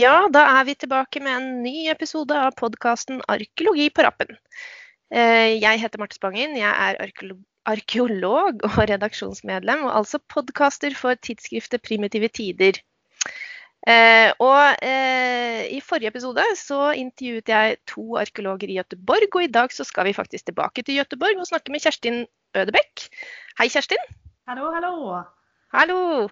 Ja, da er vi tilbake med en ny episode av podkasten 'Arkeologi på rappen'. Eh, jeg heter Marte Spangen, jeg er arkeolog og redaksjonsmedlem, og altså podkaster for tidsskriftet Primitive Tider. Eh, og eh, i forrige episode så intervjuet jeg to arkeologer i Göteborg, og i dag så skal vi faktisk tilbake til Göteborg og snakke med Kjerstin Ødebekk. Hei, Kjerstin. Hallo, hallo. Hallo.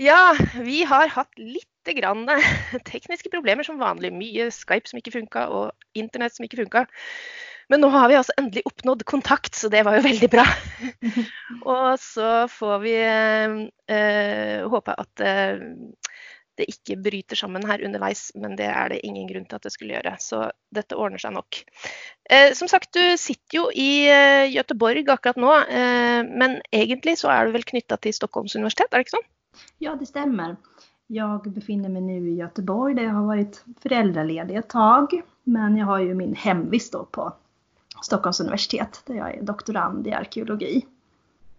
Ja, vi har hatt litt grann tekniske problemer som vanlig. Mye Skype som ikke funka, og internett som ikke funka. Men nå har vi altså endelig oppnådd kontakt, så det var jo veldig bra. og så får vi eh, håpe at eh, det ikke bryter sammen her underveis, men det er det ingen grunn til at det skulle gjøre. Så dette ordner seg nok. Eh, som sagt, du sitter jo i eh, Göteborg akkurat nå, eh, men egentlig så er du vel knytta til Stockholms universitet, er det ikke sånn? Ja, det stämmer. Jag befinner mig nu i Göteborg där jag har varit föräldraledig ett tag. Men jag har ju min hemvist då på Stockholms universitet där jag är doktorand i arkeologi.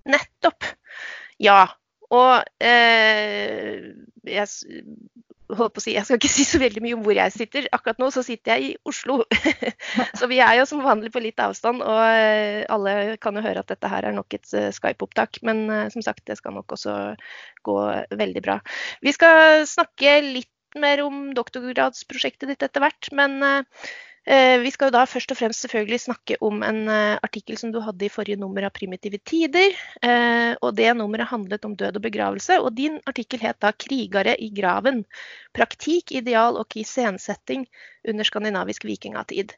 Nettopp. Ja, och eh, jag holdt på å si, jeg skal ikke si så veldig mye om hvor jeg sitter. Akkurat nå så sitter jeg i Oslo. så vi er jo som vanlig på litt avstand. Og eh, alle kan jo høre at dette her er nok et eh, Skype-opptak. Men eh, som sagt, det skal nok også gå veldig bra. Vi skal snakke litt mer om doktorgradsprosjektet ditt etter hvert. Men Eh, vi skal jo da først og fremst selvfølgelig snakke om en eh, artikkel som du hadde i forrige nummer av Primitive tider. Eh, og det nummeret handlet om død og begravelse. Og din artikkel het da 'Krigere i graven. Praktikk, ideal og iscenesetting under skandinavisk vikingatid'.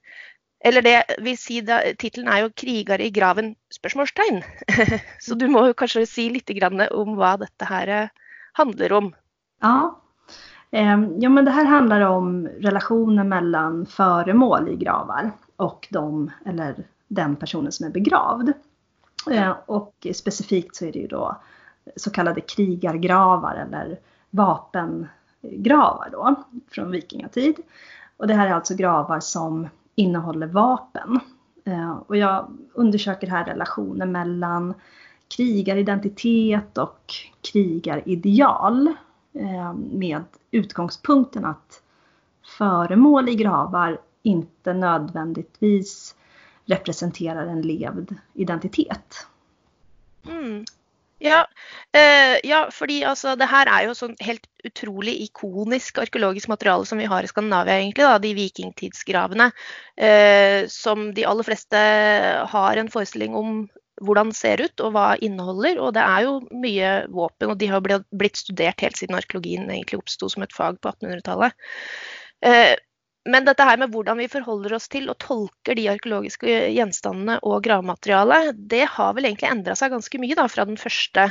Eller det vil si, tittelen er jo 'Krigere i graven?' spørsmålstegn. Så du må jo kanskje si litt om hva dette her handler om. Ja, Ehm, ja, men det här handlar om relationen mellan föremål i gravar och de, eller den personen som är begravd. Ehm, och specifikt så är det ju då så kallade krigargravar eller vapengravar då från vikingatid. Och det här är alltså gravar som innehåller vapen. Ehm, och jag undersöker här relationen mellan krigaridentitet och krigarideal. Eh, med utgångspunkten att föremål i gravar inte nödvändigtvis representerar en levd identitet. Mm. Ja, eh, ja, fordi altså, det her er jo sånn helt utrolig ikonisk arkeologisk materiale som vi har i Skandinavia, egentlig. Da, de vikingtidsgravene. Eh, som de aller fleste har en forestilling om hvordan det ser ut og hva det inneholder. Og det er jo mye våpen, og de har blitt studert helt siden arkeologien egentlig oppsto som et fag på 1800-tallet. Eh, men dette her med hvordan vi forholder oss til og tolker de arkeologiske gjenstandene og gravmaterialet, det har vel egentlig endra seg ganske mye da, fra første,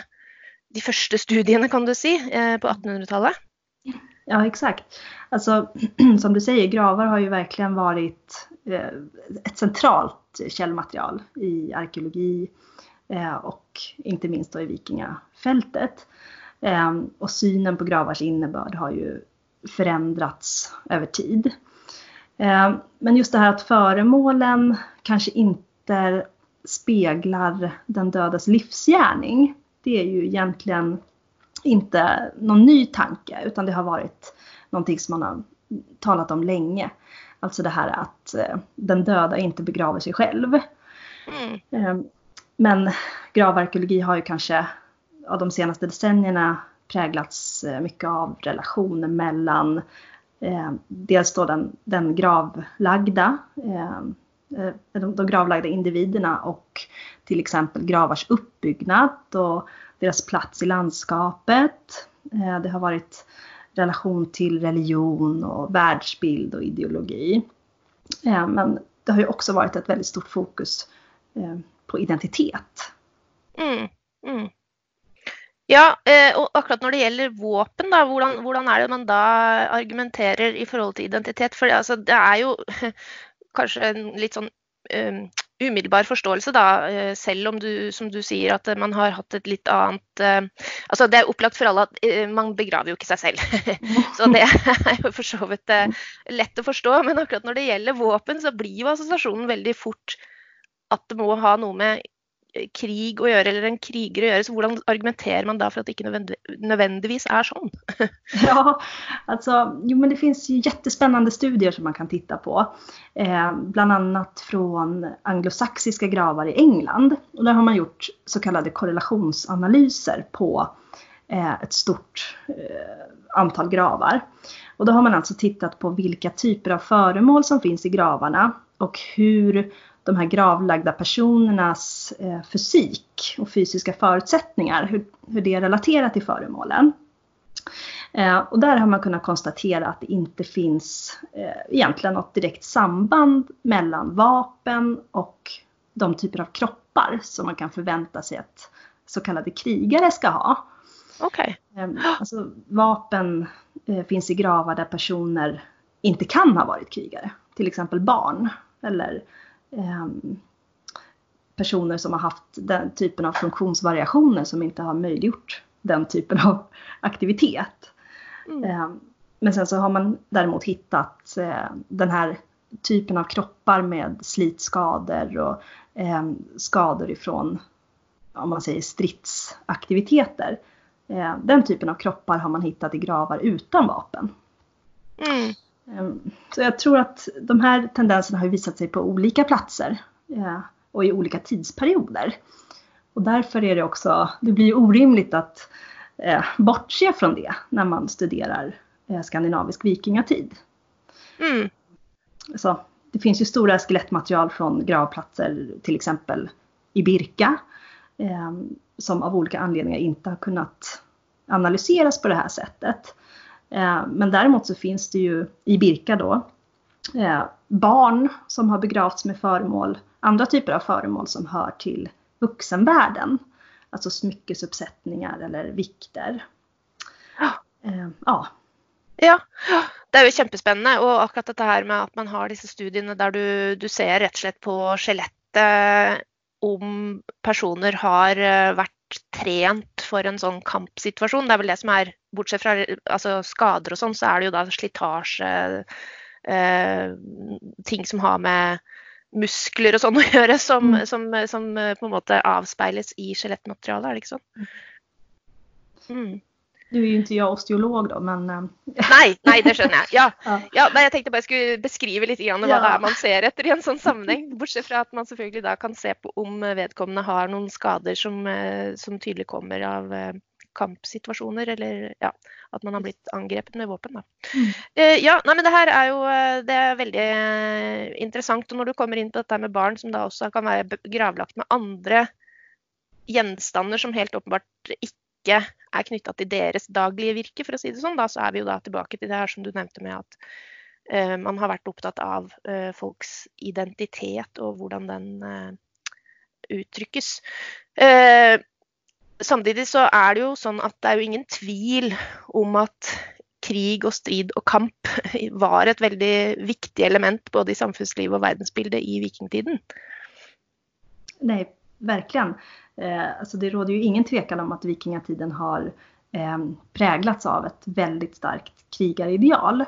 de første studiene kan du si, eh, på 1800-tallet? Ja, exakt. Alltså, som du säger, gravar har ju verkligen varit eh, ett centralt källmaterial i arkeologi eh, och inte minst då i vikingafältet. Ehm, och synen på gravars innebörd har ju förändrats över tid. Ehm, men just det här att föremålen kanske inte speglar den dödas livsgärning. Det är ju egentligen inte någon ny tanke utan det har varit någonting som man har talat om länge. Alltså det här att eh, den döda inte begraver sig själv. Mm. Eh, men gravarkeologi har ju kanske av de senaste decennierna präglats eh, mycket av relationen mellan eh, dels då den, den gravlagda, eh, eh, de, de gravlagda individerna och till exempel gravars uppbyggnad och deras plats i landskapet. Eh, det har varit relation till religion och världsbild och ideologi. Eh, men det har ju också varit ett väldigt stort fokus eh, på identitet. Mm, mm. Ja, och og akkurat det gäller vapen, hur hvordan, hvordan, det man då argumenterar i förhållande till identitet? För alltså, det är ju kanske en lite sån um, umiddelbar forståelse, da, eh, selv om du, som du sier, at eh, man har hatt et litt annet uh, Altså, det er opplagt for alle at uh, man begraver jo ikke seg selv. så det er jo for så vidt uh, lett å forstå. Men akkurat når det gjelder våpen, så blir jo assosiasjonen veldig fort at det må ha noe med krig att göra eller en krigare att göra. Så hur argumenterar man då för att det inte nödvändigtvis är så? ja, alltså, jo men det finns ju jättespännande studier som man kan titta på. Eh, bland annat från anglosaxiska gravar i England. Och där har man gjort så kallade korrelationsanalyser på eh, ett stort eh, antal gravar. Och då har man alltså tittat på vilka typer av föremål som finns i gravarna och hur de här gravlagda personernas eh, fysik och fysiska förutsättningar, hur, hur det är relaterat till föremålen. Eh, och där har man kunnat konstatera att det inte finns eh, egentligen något direkt samband mellan vapen och de typer av kroppar som man kan förvänta sig att så kallade krigare ska ha. Okej. Okay. Alltså, vapen finns i gravar där personer inte kan ha varit krigare. Till exempel barn eller personer som har haft den typen av funktionsvariationer som inte har möjliggjort den typen av aktivitet. Mm. Eh, men sen så har man däremot hittat eh, den här typen av kroppar med slitskador och eh, skador ifrån om man säger stridsaktiviteter. Den typen av kroppar har man hittat i gravar utan vapen. Mm. Ehm, så jag tror att de här tendenserna har visat sig på olika platser eh, och i olika tidsperioder. Och därför är det också, det blir orimligt att eh, bortse från det när man studerar eh, skandinavisk vikingatid. Mm. Så, det finns ju stora skelettmaterial från gravplatser, till exempel i Birka, som av olika anledningar inte har kunnat analyseras på det här sättet. Eh, men däremot så finns det ju i Birka då eh, barn som har begravts med föremål, andra typer av föremål som hör till vuxenvärlden. Alltså smyckesuppsättningar eller vikter. Eh, ja. Ja, det är ju jättespännande och akkurat det här med att man har dessa studierna där du, du ser rätt slett på skelettet om personer har varit trent for en sånn kampsituasjon. Det er vel det som er Bortsett fra altså, skader og sånn, så er det jo da slitasje, eh, ting som har med muskler og sånn å gjøre, som, mm. som, som, på en måte avspeiles i skjelettmaterialet, er det ikke sånn? Mm. Nu är ju inte jag osteolog då, men... Eh, nej, nej, det skönjer jag. Ja, ja. ja men jag tänkte bara jag skulle beskriva lite grann vad ja. det är man ser efter i en sån sammanhang. Bortsett från att man såklart då kan se på om vedkommande har någon skador som, eh, som tydligt kommer av eh, kampsituationer eller ja, att man har blivit angrepen med vapen. Mm. Ja, nej, men det här är ju det är väldigt intressant och när du kommer in på detta med barn som då också kan vara gravlagt med andra gjenstander som helt uppenbart inte ikke er knytta til deres daglige virke, for å si det sånn, da, så er vi jo da tilbake til det her som du nevnte med at uh, man har vært opptatt av uh, folks identitet og hvordan den uh, uttrykkes. samtidig så er det jo sånn at det er jo ingen tvil om at krig och strid och kamp var ett väldigt viktigt element både i samfunnslivet och verdensbildet i vikingtiden. Nej, verkligen. Eh, alltså det råder ju ingen tvekan om att vikingatiden har eh, präglats av ett väldigt starkt krigarideal.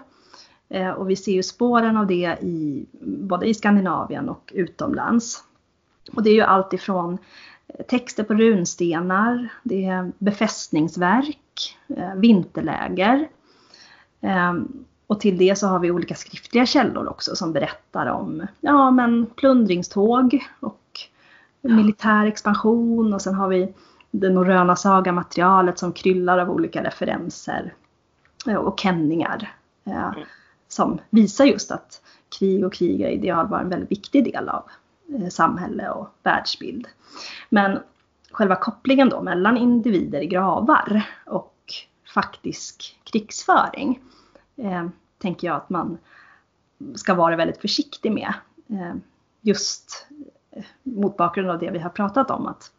Eh, och vi ser ju spåren av det i, både i Skandinavien och utomlands. Och det är ju allt ifrån eh, texter på runstenar, det är befästningsverk, eh, vinterläger. Eh, och till det så har vi olika skriftliga källor också som berättar om ja, men plundringståg och militär expansion och sen har vi det norröna sagamaterialet som kryllar av olika referenser eh, och känningar. Eh, mm. Som visar just att krig och krigarideal var en väldigt viktig del av eh, samhälle och världsbild. Men själva kopplingen då mellan individer i gravar och faktisk krigsföring eh, tänker jag att man ska vara väldigt försiktig med. Eh, just mot bakgrund av det vi har pratat om att,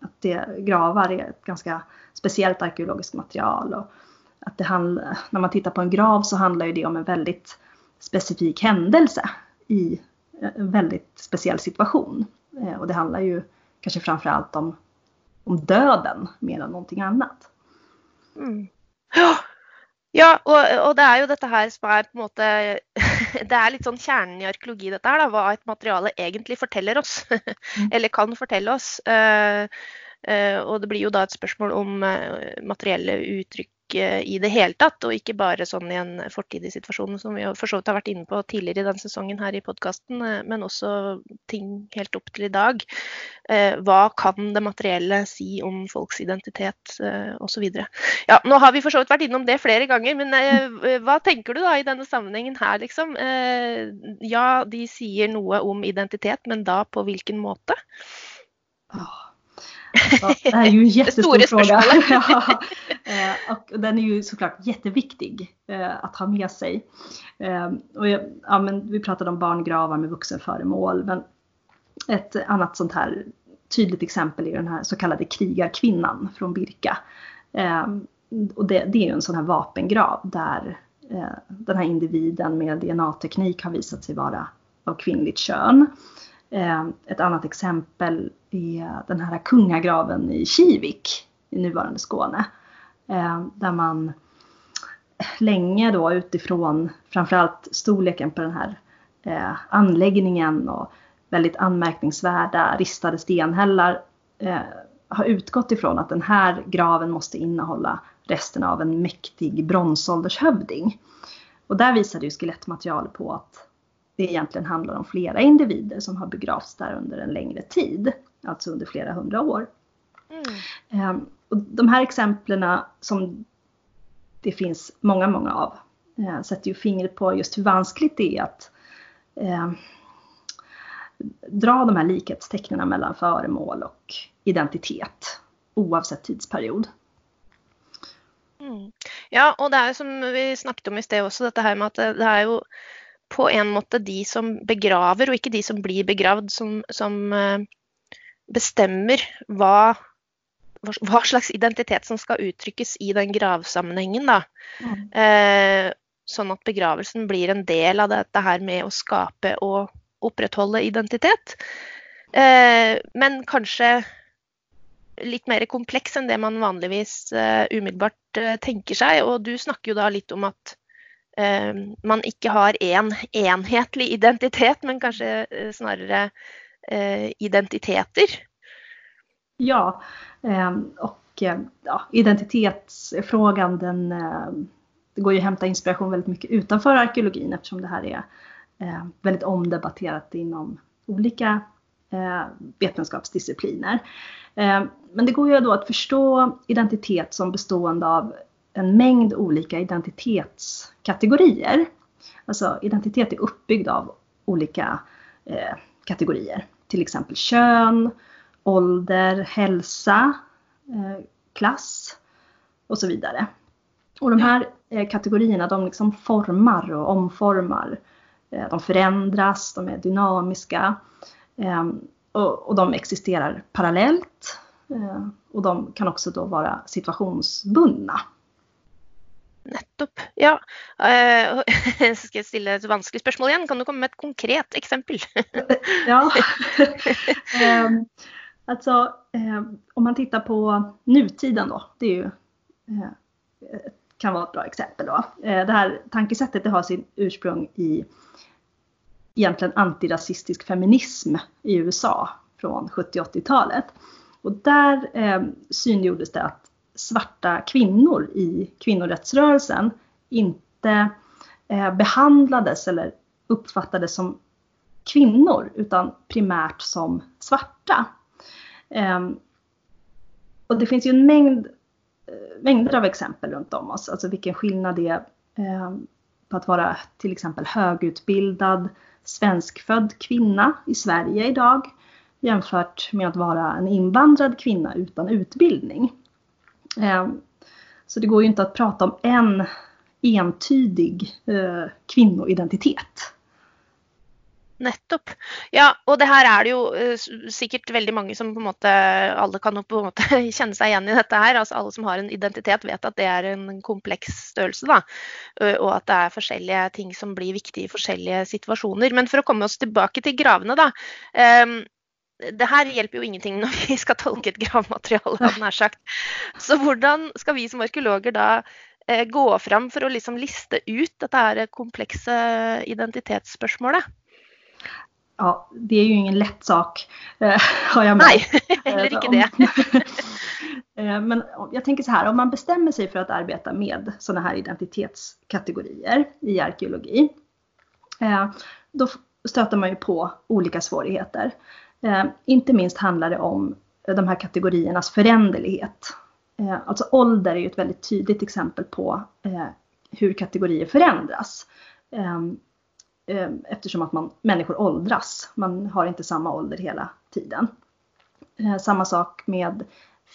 att det, gravar är ett ganska speciellt arkeologiskt material. Och att det handlar, när man tittar på en grav så handlar det om en väldigt specifik händelse i en väldigt speciell situation. Eh, och det handlar ju kanske framförallt om, om döden mer än någonting annat. Mm. Ja, Ja, og, og, det er jo dette her som er på en måte Det er litt sånn kjernen i arkeologi, dette her, da, hva et materiale egentlig forteller oss. Mm. Eller kan fortelle oss. Uh, uh, og det blir jo da et spørsmål om uh, materielle uttrykk Eh, i det hele tatt, og ikke bare sånn i en fortidig situasjon som vi for så vidt har vært inne på tidligere i denne sesongen her i podkasten, eh, men også ting helt opp til i dag. Eh, hva kan det materielle si om folks identitet eh, osv. Ja, nå har vi for så vidt vært innom det flere ganger, men eh, hva tenker du da i denne sammenhengen her, liksom? Ja, de sier noe om identitet, men da på hvilken måte? Oh. Ja, det här är ju en jättestor fråga. ja, eh, och den är ju såklart jätteviktig eh, att ha med sig. Eh, och ja, men vi pratade om barngravar med vuxenföremål. Men ett annat sånt här tydligt exempel är den här så kallade krigarkvinnan från Birka. Och det, det är ju en sån här vapengrav där den här individen med DNA-teknik har visat sig vara av kvinnligt kön. Eh, ett annat exempel är den här kungagraven i Kivik i nuvarande Skåne. Eh, där man länge då utifrån framförallt storleken på den här eh, anläggningen och väldigt anmärkningsvärda ristade stenhällar har utgått ifrån att den här graven måste innehålla resten av en mäktig bronsåldershövding. Och där visade ju skelettmaterial på att det egentligen handlar om flera individer som har begravts där under en längre tid, alltså under flera hundra år. Mm. Ehm, och de här exemplen som det finns många, många av eh, sätter ju fingret på just hur vanskligt det är att eh, dra de här likhetstecknen mellan föremål och identitet oavsett tidsperiod. Mm. Ja, och det är som vi snackade om i sted också, det här med att det är ju på en måte de som begraver, og ikke de som blir begravd, som, som eh, bestemmer hva, hva, slags identitet som skal uttrykkes i den gravsammenhengen. Da. Mm. Eh, sånn at begravelsen blir en del av dette her med å skape og opprettholde identitet. Eh, men kanskje litt mer kompleks enn det man vanligvis uh, umiddelbart uh, tenker seg. Og du snakker jo da litt om at Eh, Ehm, man inte har en enhetlig identitet, men kanske eh, snarare eh, identiteter. Ja, ehm, och eh, ja, identitetsfrågan den, det går ju att hämta inspiration väldigt mycket utanför arkeologin eftersom det här är eh, väldigt omdebatterat inom olika vetenskapsdiscipliner. Ehm, men det går ju då att förstå identitet som bestående av en mängd olika identitetskategorier. Alltså identitet är uppbyggd av olika eh, kategorier. Till exempel kön, ålder, hälsa, eh, klass och så vidare. Och de här eh, kategorierna de liksom formar och omformar. Eh, de förändras, de är dynamiska eh, och, och, de existerar parallellt. Eh, och de kan också då vara situationsbundna. Nettopp. Ja. Uh, skal jeg stille et vanskelig spørsmål igjen? Kan du komme med et konkret eksempel? ja. um, alltså, um, om man tittar på nutiden då, det är ju, uh, kan vara ett bra exempel. Då. Uh, det här tankesättet det har sin ursprung i egentligen antirasistisk feminism i USA från 70-80-talet. Och där eh, synliggjordes det att svarta kvinnor i kvinnorättsrörelsen inte eh, behandlades eller uppfattades som kvinnor utan primärt som svarta. Eh, och det finns ju en mängd, eh, mängder av exempel runt om oss, alltså vilken skillnad det är på att vara till exempel högutbildad svenskfödd kvinna i Sverige idag jämfört med att vara en invandrad kvinna utan utbildning. Eh, så det går ju inte att prata om en entydig eh, kvinnoidentitet. Nettopp. Ja, och det här är det ju eh, säkert sikkert veldig mange som på en måte Alle kan på en måte kjenne seg igjen i dette her. Altså alle som har en identitet, vet att det är en komplex størrelse. da, att Og at det är forskjellige ting som blir viktiga i forskjellige situationer. Men för att komma oss tillbaka till gravene, da. Ehm, det här hjälper ju ingenting när vi ska tolka ett gravmaterial, nær sagt. Så hur ska vi som arkeologer då eh, gå fram för att liksom lista ut detta här komplexa identitetsspörsmålet? Ja, det är ju ingen lätt sak eh, har jag med. Nej, heller inte det. Eh, men jag tänker så här, om man bestämmer sig för att arbeta med sådana här identitetskategorier i arkeologi, eh, då stöter man ju på olika svårigheter. Eh, inte minst handlar det om de här kategoriernas föränderlighet. Eh, alltså ålder är ju ett väldigt tydligt exempel på eh, hur kategorier förändras. Ehm, ehm, eftersom att man, människor åldras. Man har inte samma ålder hela tiden. Samma sak med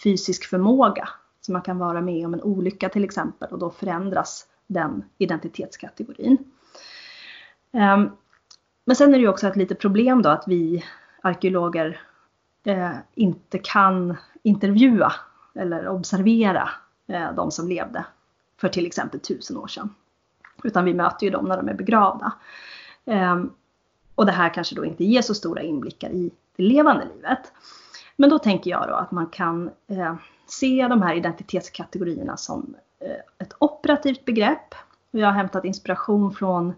fysisk förmåga. Så man kan vara med om en olycka till exempel och då förändras den identitetskategorin. Ehm, men sen är det ju också ett litet problem då att vi arkeologer eh, inte kan intervjua eller observera eh, de som levde för till exempel tusen år sedan. Utan vi möter ju dem när de är begravda. Eh, och det här kanske då inte ger så stora inblickar i det levande livet. Men då tänker jag då att man kan eh, se de här identitetskategorierna som eh, ett operativt begrepp. Jag har hämtat inspiration från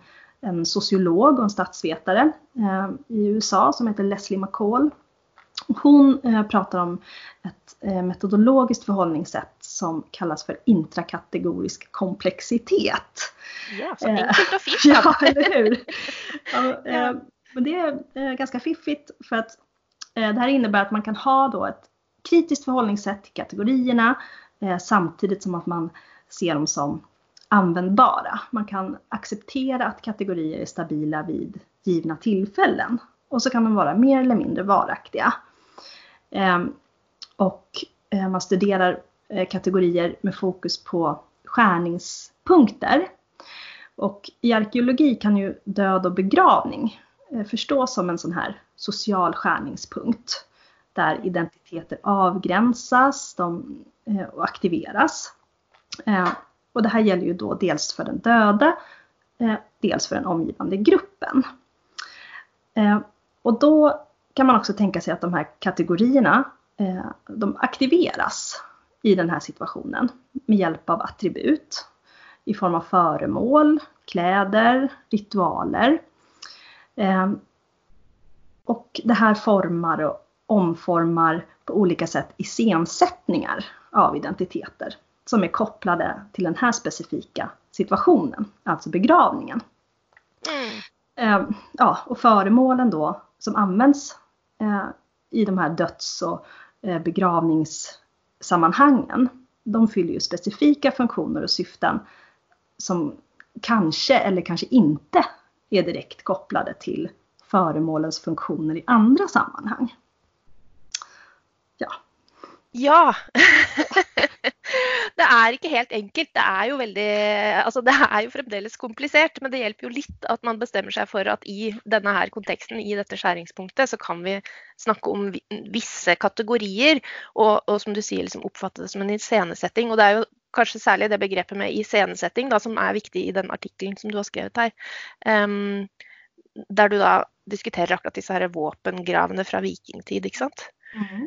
en sociolog och en statsvetare eh, i USA som heter Leslie McCall. Hon pratar om ett metodologiskt förhållningssätt som kallas för intrakategorisk komplexitet. Ja, så enkelt och fint. ja, eller hur? Ja, men det är ganska fiffigt för att Eh, det här innebär att man kan ha då ett kritiskt förhållningssätt till kategorierna eh, samtidigt som att man ser dem som användbara. Man kan acceptera att kategorier är stabila vid givna tillfällen och så kan de vara mer eller mindre varaktiga. Ehm, och eh, man studerar eh, kategorier med fokus på skärningspunkter. Och i arkeologi kan ju död och begravning eh, förstås som en sån här social skärningspunkt där identiteter avgränsas de, och aktiveras. Ehm, och det här gäller ju då dels för den döda, eh, dels för den omgivande gruppen. Eh, och då kan man också tänka sig att de här kategorierna eh, de aktiveras i den här situationen med hjälp av attribut i form av föremål, kläder, ritualer. Eh, och det här formar och omformar på olika sätt iscensättningar av identiteter som är kopplade till den här specifika situationen, alltså begravningen. Mm. Eh, ja, och föremålen då som används eh, i de här döds och eh, begravningssammanhangen, de fyller ju specifika funktioner och syften som kanske eller kanske inte är direkt kopplade till föremålens funktioner i andra sammanhang. Ja. Ja. det är inte helt enkelt. Det är ju väldigt, Altså det er jo fremdeles komplisert, men det hjälper ju lite att man bestämmer sig för att i denne här kontexten, i dette skjæringspunktet, så kan vi snakke om vissa kategorier och, og som du säger, liksom uppfatta det som en iscenesetting. Och det är ju kanske särskilt det begreppet med iscenesetting da, som är viktigt i den artikeln som du har skrivit här. Um, där du då diskuterar akkurat disse her våpengravene från vikingtid, ikke sant? Mm.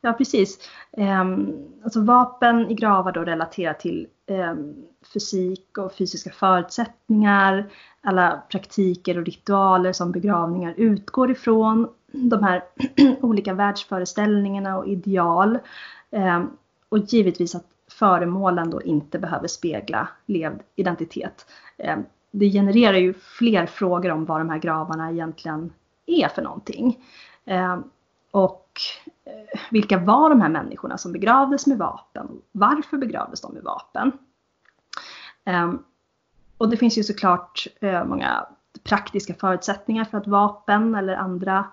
Ja, precis. Um, alltså vapen i gravar då relaterat till um, fysik och fysiska förutsättningar, alla praktiker och ritualer som begravningar utgår ifrån, de här olika världsföreställningarna och ideal. Um, och givetvis att föremålen då inte behöver spegla levd identitet det genererar ju fler frågor om vad de här gravarna egentligen är för någonting. Och eh, vilka var de här människorna som begravdes med vapen? Varför begravdes de med vapen? Ehm, och det finns ju såklart eh, många praktiska förutsättningar för att vapen eller andra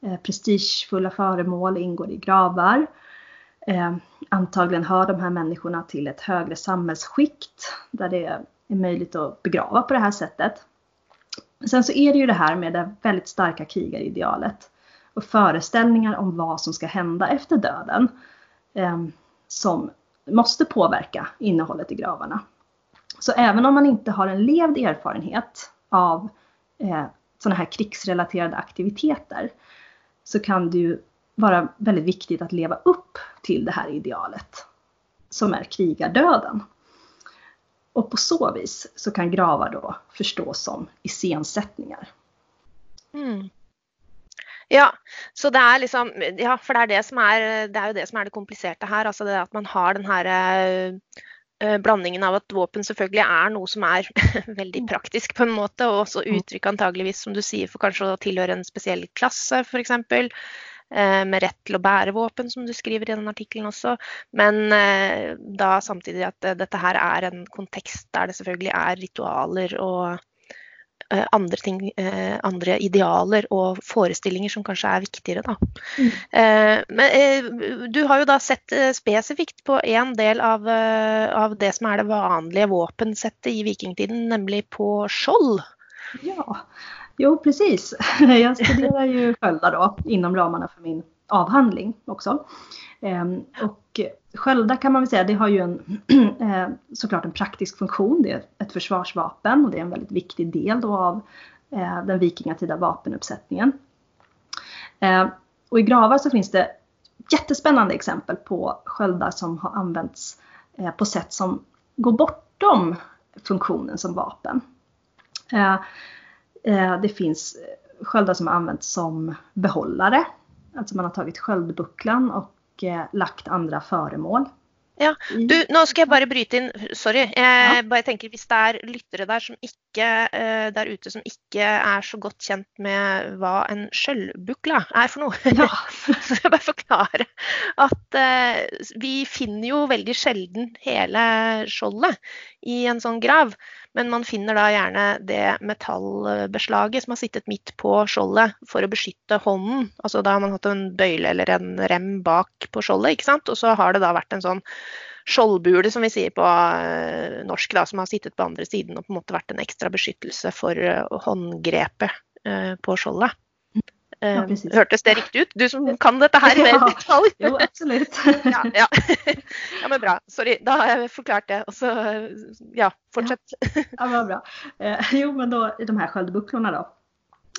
eh, prestigefulla föremål ingår i gravar. Ehm, antagligen hör de här människorna till ett högre samhällsskikt där det är möjligt att begrava på det här sättet. Sen så är det ju det här med det väldigt starka krigaridealet och föreställningar om vad som ska hända efter döden eh, som måste påverka innehållet i gravarna. Så även om man inte har en levd erfarenhet av eh, sådana här krigsrelaterade aktiviteter så kan det ju vara väldigt viktigt att leva upp till det här idealet som är krigardöden. Och på så vis så kan gravar då förstås som iscensättningar. Mm. Ja, så det är liksom, ja, för det är det som är, det är ju det som är det komplicerade här, alltså det att man har den här eh, blandningen av att vapen selvfølgelig är något som är väldigt mm. praktiskt på en måte, och också mm. uttryck antageligvis som du säger för kanske att tillhöra en speciell klass för exempel. Eh, med rätt till att bära vapen som du skriver i den artikeln också. Men eh, då samtidigt att detta här är en kontext där det selvfølgelig är ritualer Eh, andre ting, eh, andre idealer og forestillinger som kanskje er viktigere. Da. Mm. Eh, men du har jo da sett spesifikt på en del av, av det som er det vanlige våpensettet i vikingtiden, nemlig på skjold. Ja, jo precis. Jag studerar ju sköldar då inom ramarna för min avhandling också. Ehm, och sköldar kan man väl säga, det har ju en, eh, såklart en praktisk funktion. Det är ett försvarsvapen och det är en väldigt viktig del då av eh, den vikingatida vapenuppsättningen. Ehm, och i gravar så finns det jättespännande exempel på sköldar som har använts eh, på sätt som går bortom funktionen som vapen. Ehm, det finns sköldar som har använts som behållare. Alltså man har tagit sköldbucklan och Eh, lagt andra föremål. Ja, du, nu ska jag bara bryta in, sorry. Jag ja. bara tänker, om det är lyttare där som inte, uh, där ute som inte är så gott känt med vad en sköldbuckla är för något. Ja. så jag bara förklara att uh, vi finner ju väldigt sällan hela skjoldet i en sån grav. Men man finner da gjerne det metallbeslaget som har sittet midt på skjoldet for å beskytte hånden. Altså da har man hatt en bøyle eller en rem bak på skjoldet, ikke sant. Og så har det da vært en sånn skjoldbule, som vi sier på eh, norsk, da, som har sittet på andre siden og på en måte vært en ekstra beskyttelse for eh, håndgrepet eh, på skjoldet. Ja, Hørtes det riktigt ut? Du som kan detta här i ja, detalj. Jo, absolut. ja, ja. ja, men bra. Sorry, då har jag förklarat det. Och så, ja, fortsätt. Ja, ja vad bra. Eh, jo, men då de här sköldbucklorna då.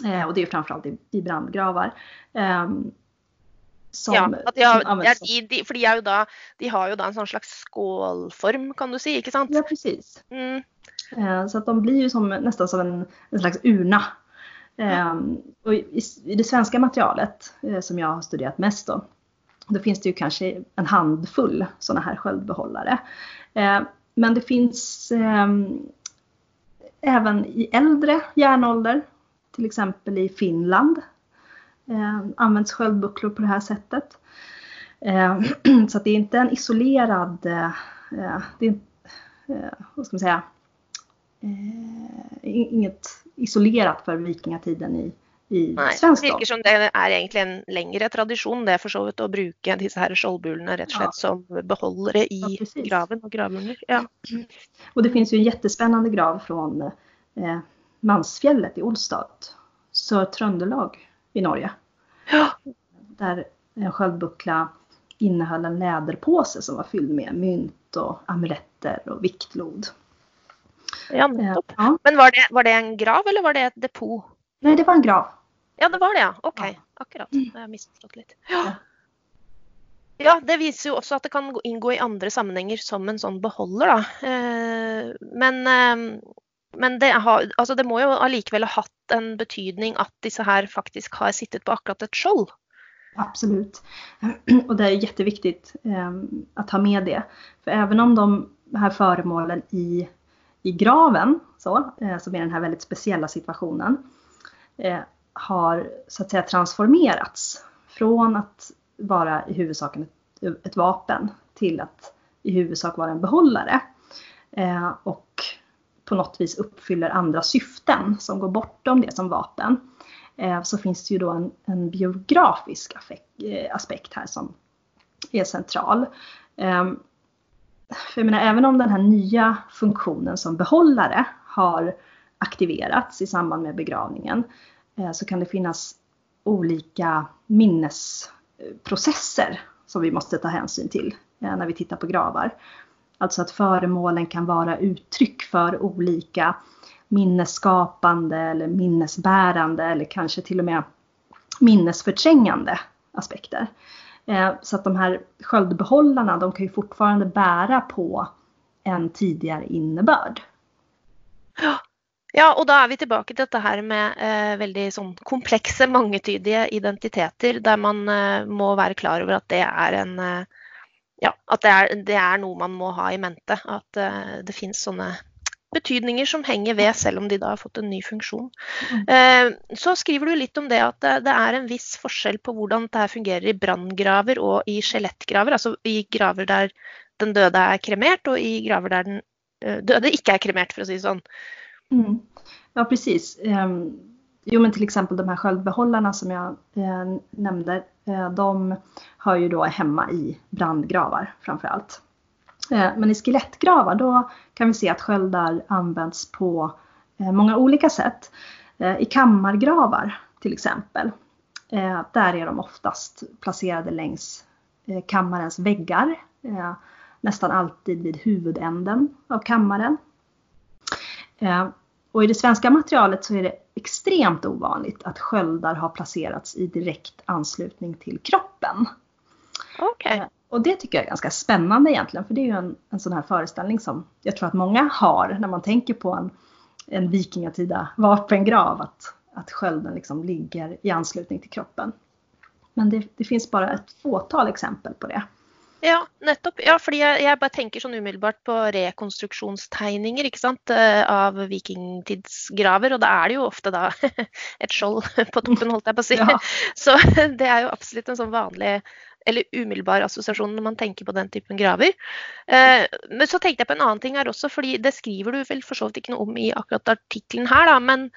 Eh, och det är framförallt i, i brandgravar. Eh, som, ja, jag, som ja, de, de, de, är ju då, de har ju då en sån slags skålform kan du säga, inte sant? Ja, precis. Mm. Eh, så att de blir ju som, nästan som en, en slags urna Mm. och i, i, det svenska materialet eh, som jag har studerat mest då, då finns det ju kanske en handfull sådana här sköldbehållare. Ehm, men det finns ehm, även i äldre järnålder, till exempel i Finland, används sköldbucklor på det här sättet. Så att det är inte en isolerad, eh, eh, det är, vad ska man säga, inget isolerat för vikingatiden i, i Nej, svensk Det som det är egentligen en längre tradition det för så vidt att bruka dessa här skjoldbulorna rätt ja. som behållare i ja, graven och gravurner. Ja. Och det finns ju en jättespännande grav från eh, Mansfjället i Olstad, Sör-Tröndelag i Norge. Ja. Där en sköldbuckla innehöll en läderpåse som var fylld med mynt och amuletter och viktlod. Ja, ja. Men var det, var det en grav eller var det ett depå? Nej, det var en grav. Ja, det var det ja. Okej, okay. ja. akkurat. Det har jag missförstått lite. Ja. ja. det visar ju också att det kan ingå i andra sammanhang som en sån behållare. Eh, men, ehm, men det, har, alltså det må ju allikevel ha haft en betydning att dessa här faktiskt har suttit på akkurat ett skjold. Absolut. Och det är jätteviktigt eh, att ha med det. För även om de här föremålen i i graven, så, eh, som är den här väldigt speciella situationen, eh, har så att säga transformerats från att vara i huvudsak ett, ett vapen till att i huvudsak vara en behållare. Eh, och på något vis uppfyller andra syften som går bortom det som vapen. Eh, så finns det ju då en, en biografisk eh, aspekt här som är central. Ehm, för jag menar, även om den här nya funktionen som behållare har aktiverats i samband med begravningen eh, så kan det finnas olika minnesprocesser som vi måste ta hänsyn till eh, när vi tittar på gravar. Alltså att föremålen kan vara uttryck för olika minnesskapande eller minnesbärande eller kanske till och med minnesförträngande aspekter. Eh, så att de här sköldbehållarna de kan ju fortfarande bära på en tidigare innebörd. Ja. Ja, då är vi tillbaka till det här med eh, väldigt sån komplexa, mångtydiga identiteter, där man eh, må vara klar över att det är en eh, Ja, att det är, det är något man må ha i mente. att eh, det finns sådana betydninger som henger ved, selv om de da har fått en ny funksjon. Mm. Eh, så skriver du litt om det at det, er en viss forskjell på hvordan dette fungerer i branngraver og i skjelettgraver. Altså i graver der den døde er kremert, og i graver der den eh, döde ikke er kremert, for å si det sånn. Mm. Ja, precis. Um, jo, men till exempel de här sköldbehållarna som jag eh, nämnde, de hör ju då hemma i brandgravar framför allt. Eh, men i skelettgravar då kan vi se att sköldar används på eh, många olika sätt. Eh, I kammargravar till exempel, där är de oftast placerade längs kammarens väggar. nästan alltid vid huvudänden av kammaren. Och i det svenska materialet så är det extremt ovanligt att sköldar har placerats i direkt anslutning till kroppen. Okay. Och det tycker jag är ganska spännande egentligen, för det är ju en, en sån här föreställning som jag tror att många har när man tänker på en, en vikingatida vapengrav, att, att skölden liksom ligger i anslutning till kroppen. Men det, det finns bara ett fåtal exempel på det. Ja, nettopp. Ja, fordi jeg, jeg, bare tenker sånn umiddelbart på rekonstruksjonstegninger ikke sant? Eh, av vikingtidsgraver. Og da er det jo ofte da et skjold på toppen, holdt jeg på å si. Ja. Så det er jo absolutt en sånn vanlig eller umiddelbar assosiasjon når man tenker på den typen graver. Eh, men så tenkte jeg på en annen ting her også, fordi det skriver du vel for så vidt ikke noe om i akkurat artikkelen her, da. men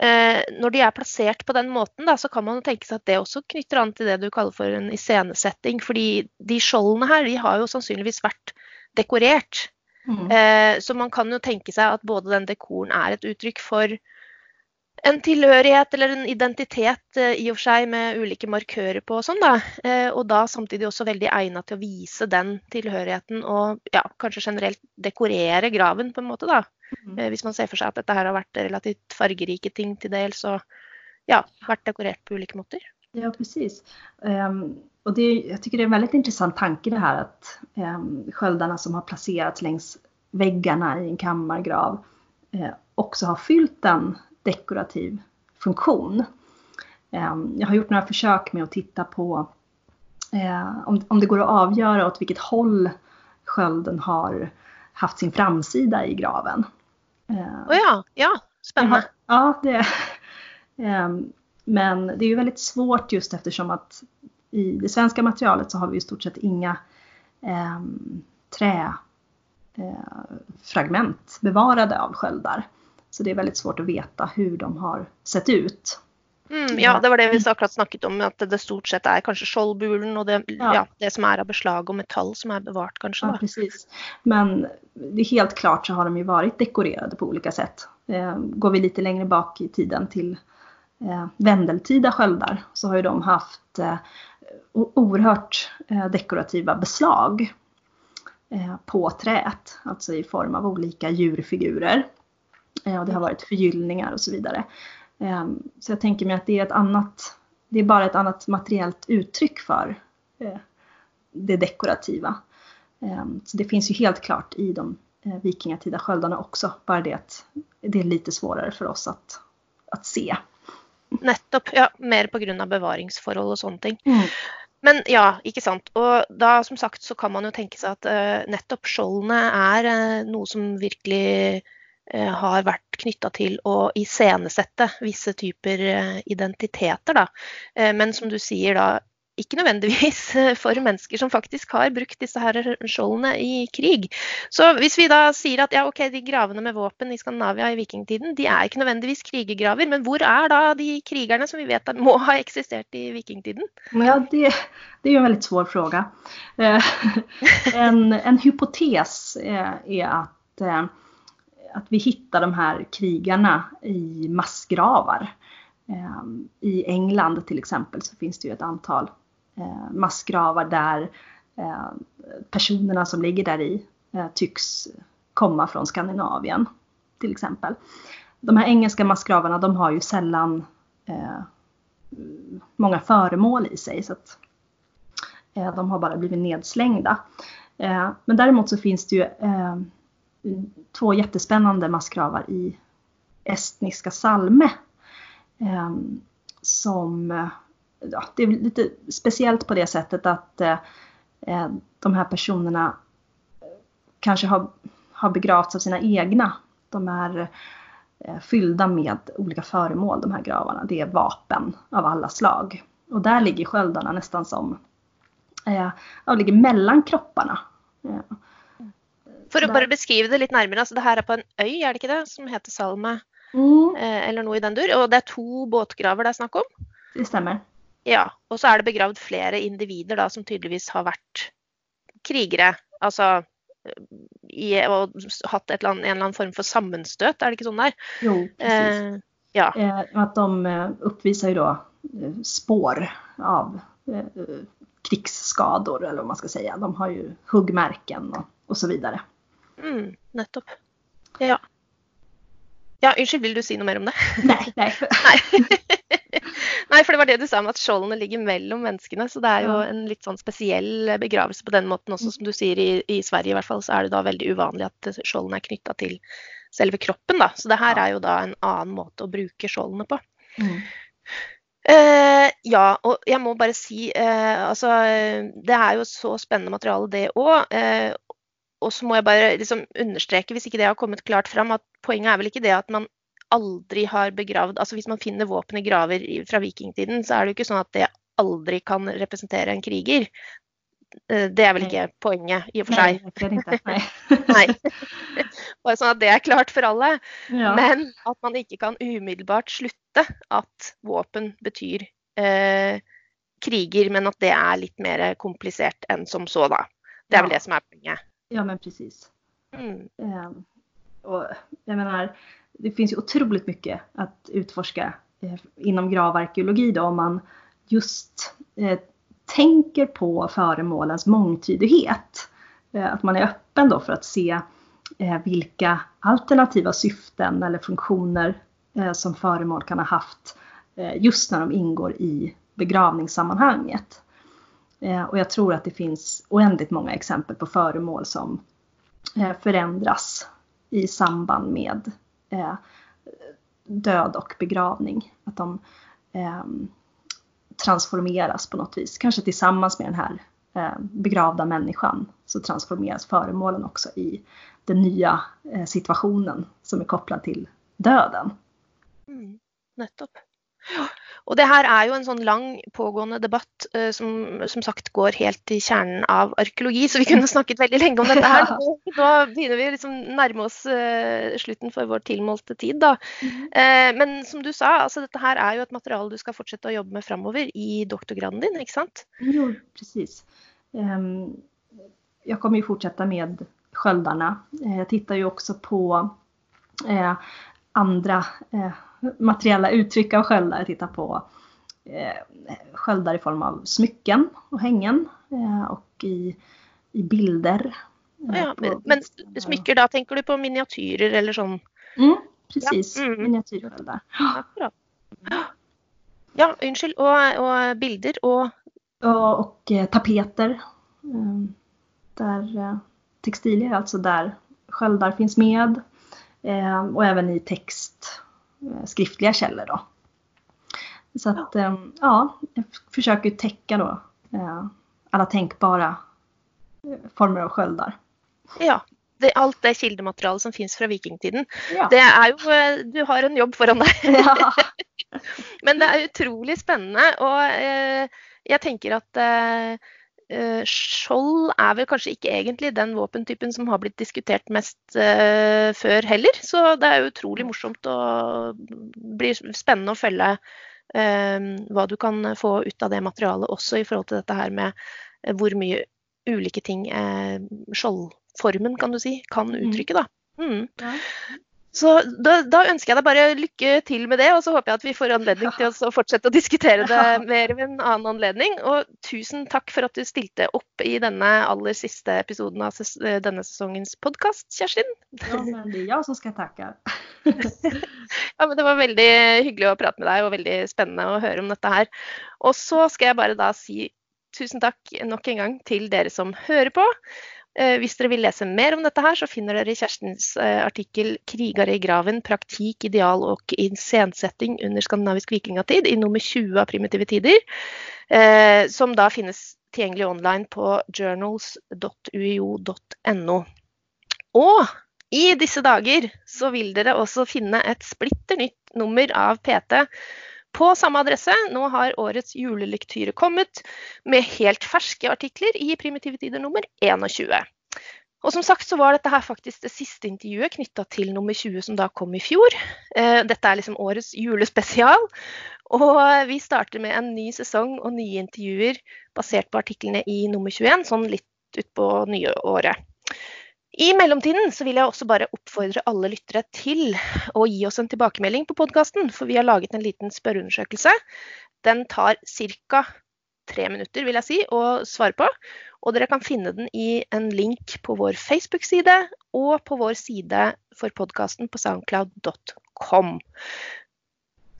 Eh, når de er plassert på den måten, da, så kan man jo tenke seg at det også knytter an til det du kaller for en iscenesetting. Fordi de skjoldene her de har jo sannsynligvis vært dekorert. Mm. Eh, så man kan jo tenke seg at både den dekoren er et uttrykk for en tilhørighet eller en identitet eh, i og for seg med ulike markører på og sånn, da. Og da samtidig også veldig egnet til å vise den tilhørigheten og ja, kanskje generelt dekorere graven på en måte, da. Mm. Eh, man ser for seg at dette her har vært relativt fargerike ting till dels och ja, varit dekorerat på olika måter. Ja, precis. Um, och det, jag tycker det är en väldigt intressant tanke det här att um, sköldarna som har placerats längs väggarna i en kammargrav uh, också har fyllt en dekorativ funktion. Um, jag har gjort några försök med att titta på uh, om, det går att avgöra åt vilket håll skölden har haft sin framsida i graven. Oh ja, ja, spännande. Ja, det ehm, Men det är ju väldigt svårt just eftersom att i det svenska materialet så har vi i stort sett inga eh, träfragment bevarade av sköldar. Så det är väldigt svårt att veta hur de har sett ut. Mm, ja, det var det vi akkurat snakket om, at det stort sett er kanskje skjoldbulen og det, ja. Ja, det som är av beslag och metall som är bevarat kanske. Ja, precis. Men det helt klart så har de ju varit dekorerade på olika sätt. Eh, går vi lite längre bak i tiden till eh, vändeltida sköldar så har ju de haft eh, oerhört eh, dekorativa beslag på träet, alltså i form av olika djurfigurer. Eh, och det har varit förgyllningar och så vidare. Ehm, så jag tänker mig att det är ett annat, det är bara ett annat materiellt uttryck för eh, det dekorativa. Ehm, så det finns ju helt klart i de eh, vikingatida sköldarna också, bara det att det är lite svårare för oss att, att se. Nettopp, ja, mer på grund av bevaringsforhold och sånt. Mm. Men ja, ikke sant. Og da som sagt så kan man ju tänka sig att uh, nettopp skjoldene er uh, noe som virkelig Eh, Eh, har varit knytta till att iscenesette vissa typer eh, identiteter. Da. Eh, men som du säger, da, ikke nødvendigvis for mennesker som faktiskt har brukt disse her skjoldene i krig. Så om vi da sier at ja, ok, de gravene med vapen i Skandinavia i vikingtiden de är inte nödvändigtvis krigergraver, men var är då de krigarna som vi vet må ha existerat i vikingtiden? Ja, det, det är en väldigt svår fråga. en, en hypotes är att att vi hittar de här krigarna i massgravar. Ehm, I England till exempel så finns det ju ett antal eh, massgravar där eh, personerna som ligger där i eh, tycks komma från Skandinavien till exempel. De här engelska massgravarna de har ju sällan många föremål i sig så att de har bara blivit nedslängda. Men däremot så finns det ju två jättespännande massgravar i estniska Salme. Ehm, som, ja, det är lite speciellt på det sättet att eh, eh, de här personerna eh, kanske har, har begravts av sina egna. De är fyllda med olika föremål, de här gravarna. Det är vapen av alla slag. Och där ligger sköldarna nästan som, eh, ja, ligger mellan kropparna. Ja. För att bara beskriva det lite närmare, alltså det här är på en ö, är det inte det, som heter Salma? Mm. Eh, eller något i den dur. Och det är två båtgravar det är snack om? Det stämmer. Ja, och så är det begravd flera individer då, som tydligvis har varit krigare, alltså i, och haft ett, en eller annan form för sammenstöt, är det inte så där? Jo, precis. Eh, ja. Eh, att de eh, uppvisar ju då eh, spår av eh, krigsskador eller vad man ska säga. De har ju huggmärken och, och så vidare. Mm, nettopp. Ja. Ja, ursäkta, vill du säga något mer om det? Nej, nej. nej. nej, för det var det du sa om att skjoldene ligger mellan människorna. Så det är ju en lite sån speciell begravelse på den måten också. Som du säger i, i Sverige i alla fall så är det då väldigt ovanligt att skjoldene är knutna till själva kroppen. Då. Så det här är ju då en annan måte att bruka skjoldene på. Mm. Uh, ja, och jag måste bara säga, uh, alltså, det är ju så spännande material det. Uh, och så måste jag bara liksom understryka, om inte det har kommit klart fram, att poängen är väl inte det att man aldrig har begravd, alltså om man finner vapen i graver från vikingtiden så är det ju inte så att det aldrig kan representera en kriger. Det är väl inte poängen i och för sig. Nej, inte. Nej. Nej. Bara så att det är klart för alla. Ja. Men att man inte kan omedelbart sluta att vapen betyder eh, kriger, men att det är lite mer komplicerat än som så. Då. Det är ja. väl det som är poängen. Ja, men precis. Mm. Um, och jag menar, det finns ju otroligt mycket att utforska eh, inom gravarkeologi då om man just eh, tänker på föremålens mångtydighet. Eh, att man är öppen då för att se eh, vilka alternativa syften eller funktioner eh, som föremål kan ha haft eh, just när de ingår i begravningssammanhanget. Eh, och jag tror att det finns oändligt många exempel på föremål som eh, förändras i samband med eh, död och begravning. Att de transformeras på något vis. Kanske tillsammans med den här begravda människan så transformeras föremålen också i den nya situationen som är kopplad till döden. Mm, nettopp. Och det här är ju en sån lång pågående debatt eh, som som sagt går helt till kärnan av arkeologi, så vi kunde snackat väldigt länge om detta här. Då börjar vi liksom närma oss eh, slutet för vår tillmålte tid. Då. Mm. Eh, men som du sa, alltså detta här är ju ett material du ska fortsätta att jobba med framöver i doktorgraden din, inte sant? Jo, precis. Um, jag kommer ju fortsätta med sköldarna. Eh, jag tittar ju också på eh, andra eh, materiella uttryck av sköldar. Jag tittar på eh, sköldar i form av smycken och hängen eh, och i, i bilder. Eh, ja, men, men smycken då, tänker du på miniatyrer eller sån? Mm, precis, ja. mm. miniatyrsköldar. Ja, ursäkta, och, och bilder och? Och, och eh, tapeter. Eh, där eh, textilier, alltså där sköldar finns med. och även i text skriftliga källor då. Så att ehm, ja, jag försöker täcka då eh, alla tänkbara eh, former av sköldar. Ja, det, allt det kildematerial som finns från vikingtiden. Ja. Det är ju, du har en jobb föran dig. Ja. Men det är otroligt spännande och eh, jag tänker att eh, skjold er vel kanskje ikke egentlig den våpentypen som har blitt diskutert mest uh, før heller. Så det er utrolig morsomt og blir spennende å følge uh, hva du kan få ut av det materialet også i forhold til dette her med hvor mye ulike ting skjoldformen kan du si, kan mm. uttrykke. Da. Mm. Så da, da, ønsker jeg deg bare lykke til med det, og så håper jeg at vi får anledning til å fortsette å diskutere det mer ved en annen anledning. Og tusen takk for at du stilte opp i denne aller siste episoden av ses denne sesongens podkast, Kjerstin. Ja, men det er jeg som skal takke. ja, men det var veldig hyggelig å prate med deg, og veldig spennende å høre om dette her. Og så skal jeg bare da si tusen takk nok en gang til dere som hører på. Eh, hvis dere vil lese mer om dette her, så finner dere Kjerstens eh, artikkel 'Krigere i graven praktik, ideal og iscensetting under skandinavisk vikingatid' i nummer 20 av Primitive tider, eh, som da finnes tilgjengelig online på journals.uio.no. Og i disse dager så vil dere også finne et splitter nytt nummer av PT på samme adresse. Nå har årets julelektyre kommet med helt ferske artikler i Primitive tider nummer 21. Og som sagt så var dette her faktisk det siste intervjuet knytta til nummer 20 som da kom i fjor. Detta dette er liksom årets julespesial. Og vi starter med en ny sesong og nye intervjuer basert på artiklene i nummer 21, sånn litt utpå nye året. I mellomtiden så vil jeg også bare oppfordre alle lyttere til å gi oss en tilbakemelding på podkasten, for vi har laget en liten spørreundersøkelse. Den tar ca. tre minutter vil jeg si, å svare på. Og dere kan finne den i en link på vår Facebook-side og på vår side for podkasten på soundcloud.com.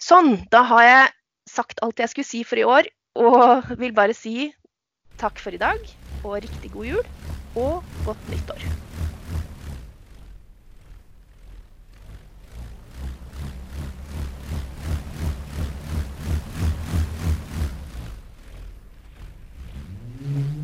Sånn, da har jeg sagt alt jeg skulle si for i år, og vil bare si takk for i dag og riktig god jul och gott nytt år. Mm.